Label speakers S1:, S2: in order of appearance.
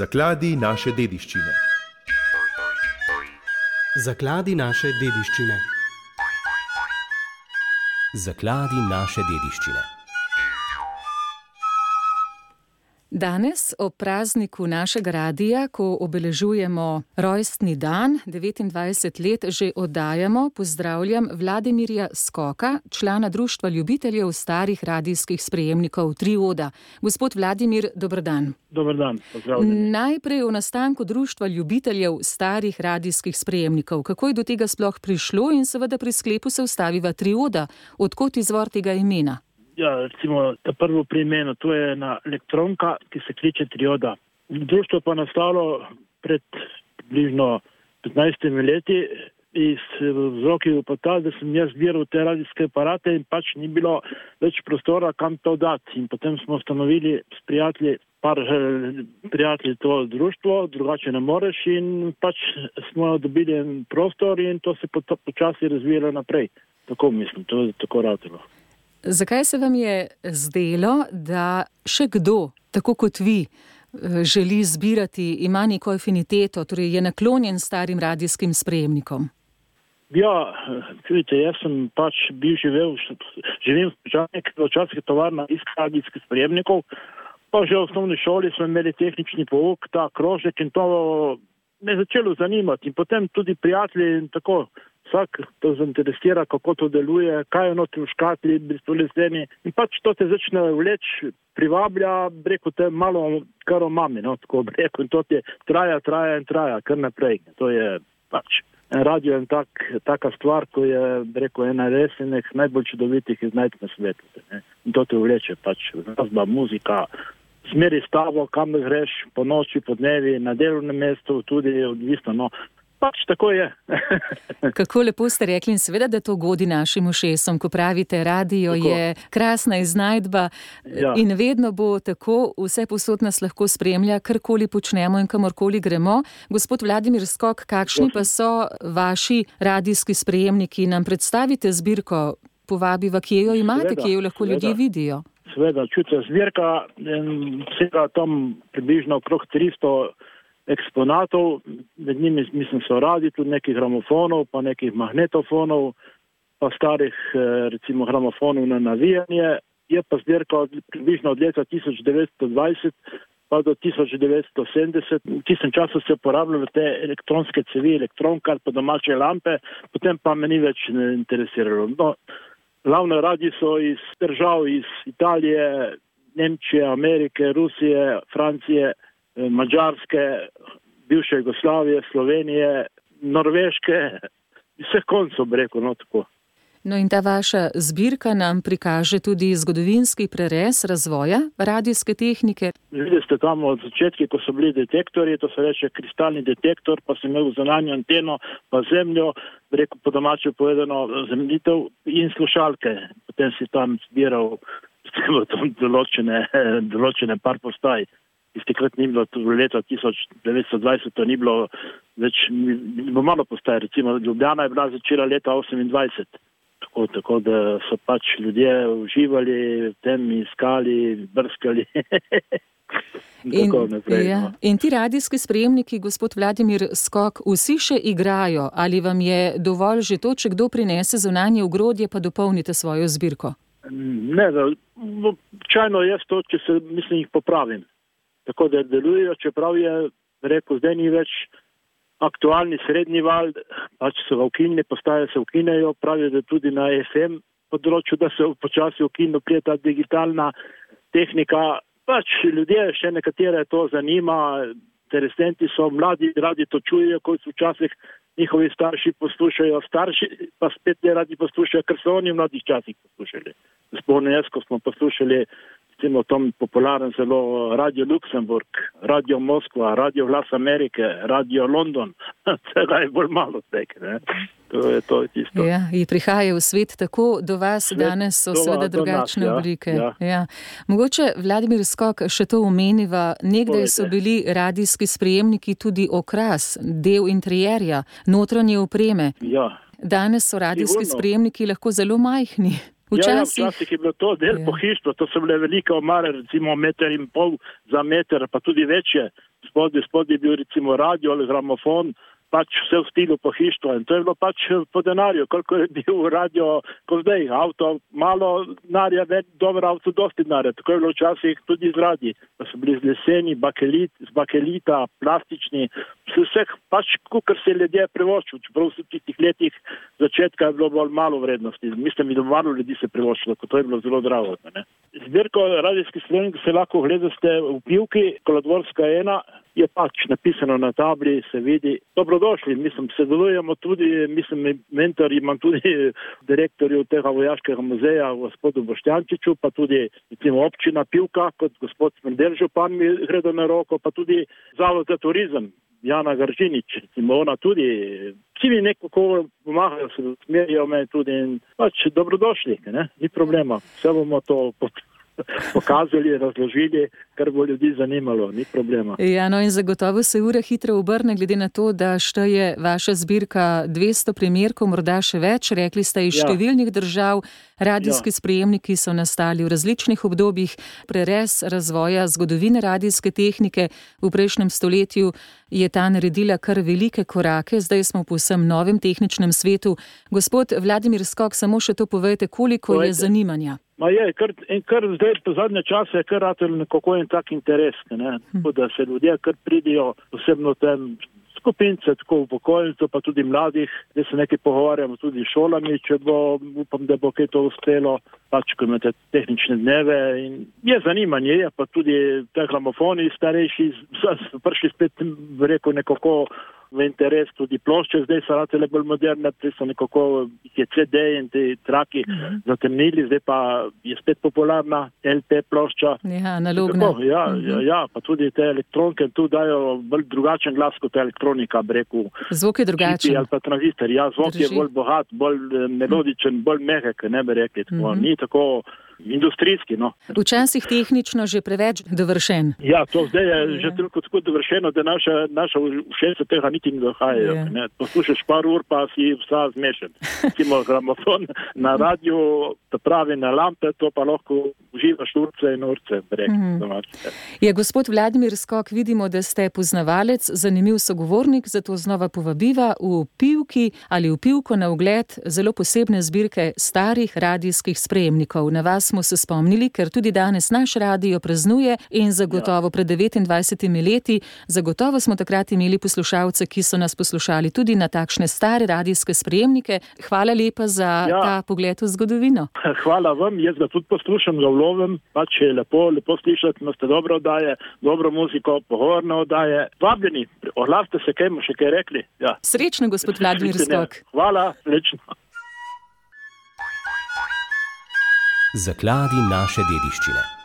S1: Zakladi naše dediščine.
S2: Zakladi naše dediščine.
S3: Zakladi naše dediščine.
S4: Danes ob prazniku našega radija, ko obeležujemo rojstni dan, 29 let že oddajamo, pozdravljam Vladimirja Skoka, člana Društva ljubiteljev starih radijskih sprejemnikov Trioda. Gospod Vladimir, dobrodan.
S5: Dobrodan, pozdravljen.
S4: Najprej o nastanku Društva ljubiteljev starih radijskih sprejemnikov. Kako je do tega sploh prišlo in seveda pri sklepu se ustaviva Trioda, odkot izvor tega imena?
S5: Ja, recimo, ta prvo pri imenu, to je ena elektronka, ki se kliče Trioda. Društvo pa nastalo pred približno 15 leti iz vzroki pa ta, da sem jaz zbiral te radijske aparate in pač ni bilo več prostora, kam to dati. In potem smo ustanovili s prijatelji, par eh, prijatelji to društvo, drugače ne moreš in pač smo dobili prostor in to se počasi razvijalo naprej. Tako mislim, to je tako radilo.
S4: Zakaj se vam je zdelo, da še kdo, tako kot vi, želi zbirati, ima neko afiniteto, torej je naklonjen starim radijskim sprejemnikom?
S5: Ja, vidite, jaz sem pač bil živel, živim v časih tovarna iz radijskih sprejemnikov, pa že v osnovni šoli smo imeli tehnični pouk, ta krožek in to me je začelo zanimati in potem tudi prijatelji in tako vsak to zainteresira, kako to deluje, kaj je notri v škatli, bistvo leseni. In pač to te začne vleč, privablja, reko te malo kar o mami, no, tako reko. In to ti traja, traja in traja, kar naprej. To je pač. Radio je tak, taka stvar, ko je, reko, ena resnih, najbolj čudovitih iznajd na svetu. In to te vleče, pač, glasba, muzika. Smeri stavo, kam greš, po noči, po dnevi, na delovnem mestu, tudi odvisno. No, pač tako je.
S4: Kako lepo ste rekli, in seveda, da to godi našim ušesom, ko pravite, radio tako. je krasna iznajdba ja. in vedno bo tako, vse posod nas lahko spremlja, karkoli počnemo in kamorkoli gremo. Gospod Vladimir Skok, kakšni pa so vaši radijski sprejemniki? Nam predstavite zbirko, povabiva, kje jo imate, sveda, kje jo lahko sveda. ljudje vidijo.
S5: Sveda, čutite zbirka, vsega tam približno okrog 300 eksponatov, med njimi mislim so radi tudi nekih gramofonov, pa nekih magnetofonov, pa starih eh, recimo gramofonov na navijanje. Je pa zbirka od, približno od leta 1920 pa do 1970. V tistem času se uporabljajo te elektronske cevi, elektronka ali pa domače lampe, potem pa me ni več interesiralo. No, glavno radi so iz držav, iz Italije, Nemčije, Amerike, Rusije, Francije. Mačarske, bivše Jugoslavije, Slovenije, Norveške, vseh koncev, reko, no tako.
S4: No, in ta vaša zbirka nam prikaže tudi zgodovinski prerez razvoja radijske tehnike.
S5: Videli ste tam od začetka, ko so bili detektorji, to se reče kristalni detektor, pa sem imel zunanjo anteno, pa zemljo, reko po domače povedano, zemljitev in slušalke. Potem si tam zbiral določene, določene par postaj iz takrat ni bilo, tudi leta 1920, to ni bilo več, bilo malo postaje, recimo Ljubljana je bila začela leta 28. Tako, tako da so pač ljudje uživali v tem, iskali, brskali.
S4: in, naprej, ja. no. in ti radijski sprejemniki, gospod Vladimir Skok, vsi še igrajo ali vam je dovolj že to, če kdo prinese zunanje ugrodje, pa dopolnite svojo zbirko?
S5: Ne, običajno jaz to, če se mislim, jih popravim tako da delujejo, čeprav je rekel, zdaj ni več aktualni srednji val, pač so v ukinjeni, postaje se ukinejo, pravijo, da tudi na FM področju, da se počasi ukinu, prije ta digitalna tehnika, pač ljudje še nekatere to zanima, interesenti so, mladi radi to čujejo, kot so včasih njihovi starši poslušajo, starši pa spet ne radi poslušajo, ker so oni v mladih časih poslušali. Spomnim jaz, ko smo poslušali recimo tom popularnem zelo Radio Luksemburg, Radio Moskva, Radio Glas Amerike, Radio London, tega je bolj malo tega. To je to tisto.
S4: Ja, in prihajajo v svet tako do vas, svet, danes so seveda drugačne nas, ja, oblike. Ja, ja. Mogoče Vladimir Skok še to omeniva, nekdaj so bili radijski sprejemniki tudi okras, del interjerja, notranje opreme.
S5: Ja.
S4: Danes so radijski Sigurno. sprejemniki lahko zelo majhni.
S5: Včasih, ja, ja, včasih je bilo to del ja. pohištva, to so bile velike omare, recimo meter in pol za meter, pa tudi večje. spodaj, spodaj je bil recimo radio ali gramofon, pač vse v stilu pohištva in to je bilo pač po denarju, koliko je bil radio, ko zdaj avto, malo denarja, več dober avto, dosti denarja, tako je bilo včasih tudi z radi, pa so bili z leseni, bakelit, z bakelita, plastični, vseh pač, kar se ljudje privoščil, čeprav v tistih letih začetka je bilo bolj malo vrednosti, mislim, da malo ljudi se privoščilo, ko to je bilo zelo drago. Ne? Zbirko radijskih sprememb se lahko gledate v pivki, kolodvorska ena, je pač napisano na tabli, se vidi. Dobrodošli, mislim, sodelujemo tudi, mislim, mentor imam tudi direktorju tega vojaškega muzeja, gospodu Boštjančiču, pa tudi recimo, občina Pivka, kot gospod Smenderžo, pa mi gredo na roko, pa tudi Zavod za turizem. Jana Gržinič, recimo ona tudi, vsi mi nekako pomagajo, se usmerijo me tudi in pač dobrodošli, ne? ni problema, vse bomo to potrebovali. Pokazali, razložili, kar bo ljudi zanimalo, ni problema.
S4: Ja, no in zagotovo se ura hitro obrne, glede na to, da šteje vaša zbirka 200 primerkov, morda še več. Rekli ste iz ja. številnih držav, radijski ja. sprejemniki so nastali v različnih obdobjih, preres razvoja zgodovine radijske tehnike v prejšnjem stoletju. Je ta naredila kar velike korake, zdaj smo v posebnem novem tehničnem svetu. Gospod Vladimir Skok, samo še to povejte, koliko Povejte. je zanimanja.
S5: Ma je, kar, kar zdaj po zadnje čase je kar ratelj nekako en tak interes, ne? Hm. da se ljudje kar pridijo posebno tem skupince, tako v pokojnico, pa tudi mladih, da se nekaj pogovarjamo tudi s šolami, če bo, upam, da bo kaj to uspelo, pač ko imate tehnične dneve in je zanimanje, je pa tudi te gramofoni starejši, prišli spet, rekel, nekako v interes tudi plošče, zdaj so ratele bolj moderne, prej so nekako je CD in te traki mhm. -huh. zatemnili, zdaj pa je spet popularna LP plošča.
S4: Ja, analogna. Tako,
S5: ja, uh -huh. ja, ja, pa tudi te elektronke tu dajo bolj drugačen glas kot elektronika, breku.
S4: Zvok je drugačen.
S5: Ali pa tranzistor, ja, zvok Drži. je bolj bogat, bolj eh, melodičen, bolj mehek, ne bi rekli, tako, mhm. -huh. ni tako industrijski. No.
S4: Včasih tehnično že preveč dovršen.
S5: Ja, to zdaj je ja. že toliko tako dovršeno, da naša, naša všeč tega niti ne dohajajo. Ja. Poslušaš par ur, pa si vsa zmešen. Recimo gramofon na radiju, pravi na lampe, to pa lahko uživaš urce in urce. Brek, mm.
S4: Je gospod Vladimir Skok, vidimo, da ste poznavalec, zanimiv sogovornik, zato znova povabiva v pivki ali v pivko na ogled zelo posebne zbirke starih radijskih sprejemnikov. Na vas smo se spomnili, ker tudi danes naš radio praznuje in zagotovo ja. pred 29 leti, zagotovo smo takrat imeli poslušalce, ki so nas poslušali tudi na takšne stare radijske sprejemnike. Hvala lepa za ja. ta pogled v zgodovino.
S5: Hvala vam, jaz ga tudi poslušam, ga vlovim, pač je lepo, lepo slišati, imate dobro oddaje, dobro muziko, pogovorne oddaje. Vabljeni, ohlavite se, kaj bomo še kaj rekli. Ja.
S4: Srečno, gospod Vladimir Skok.
S5: Hvala, srečno.
S3: Zakladi naše dediščine.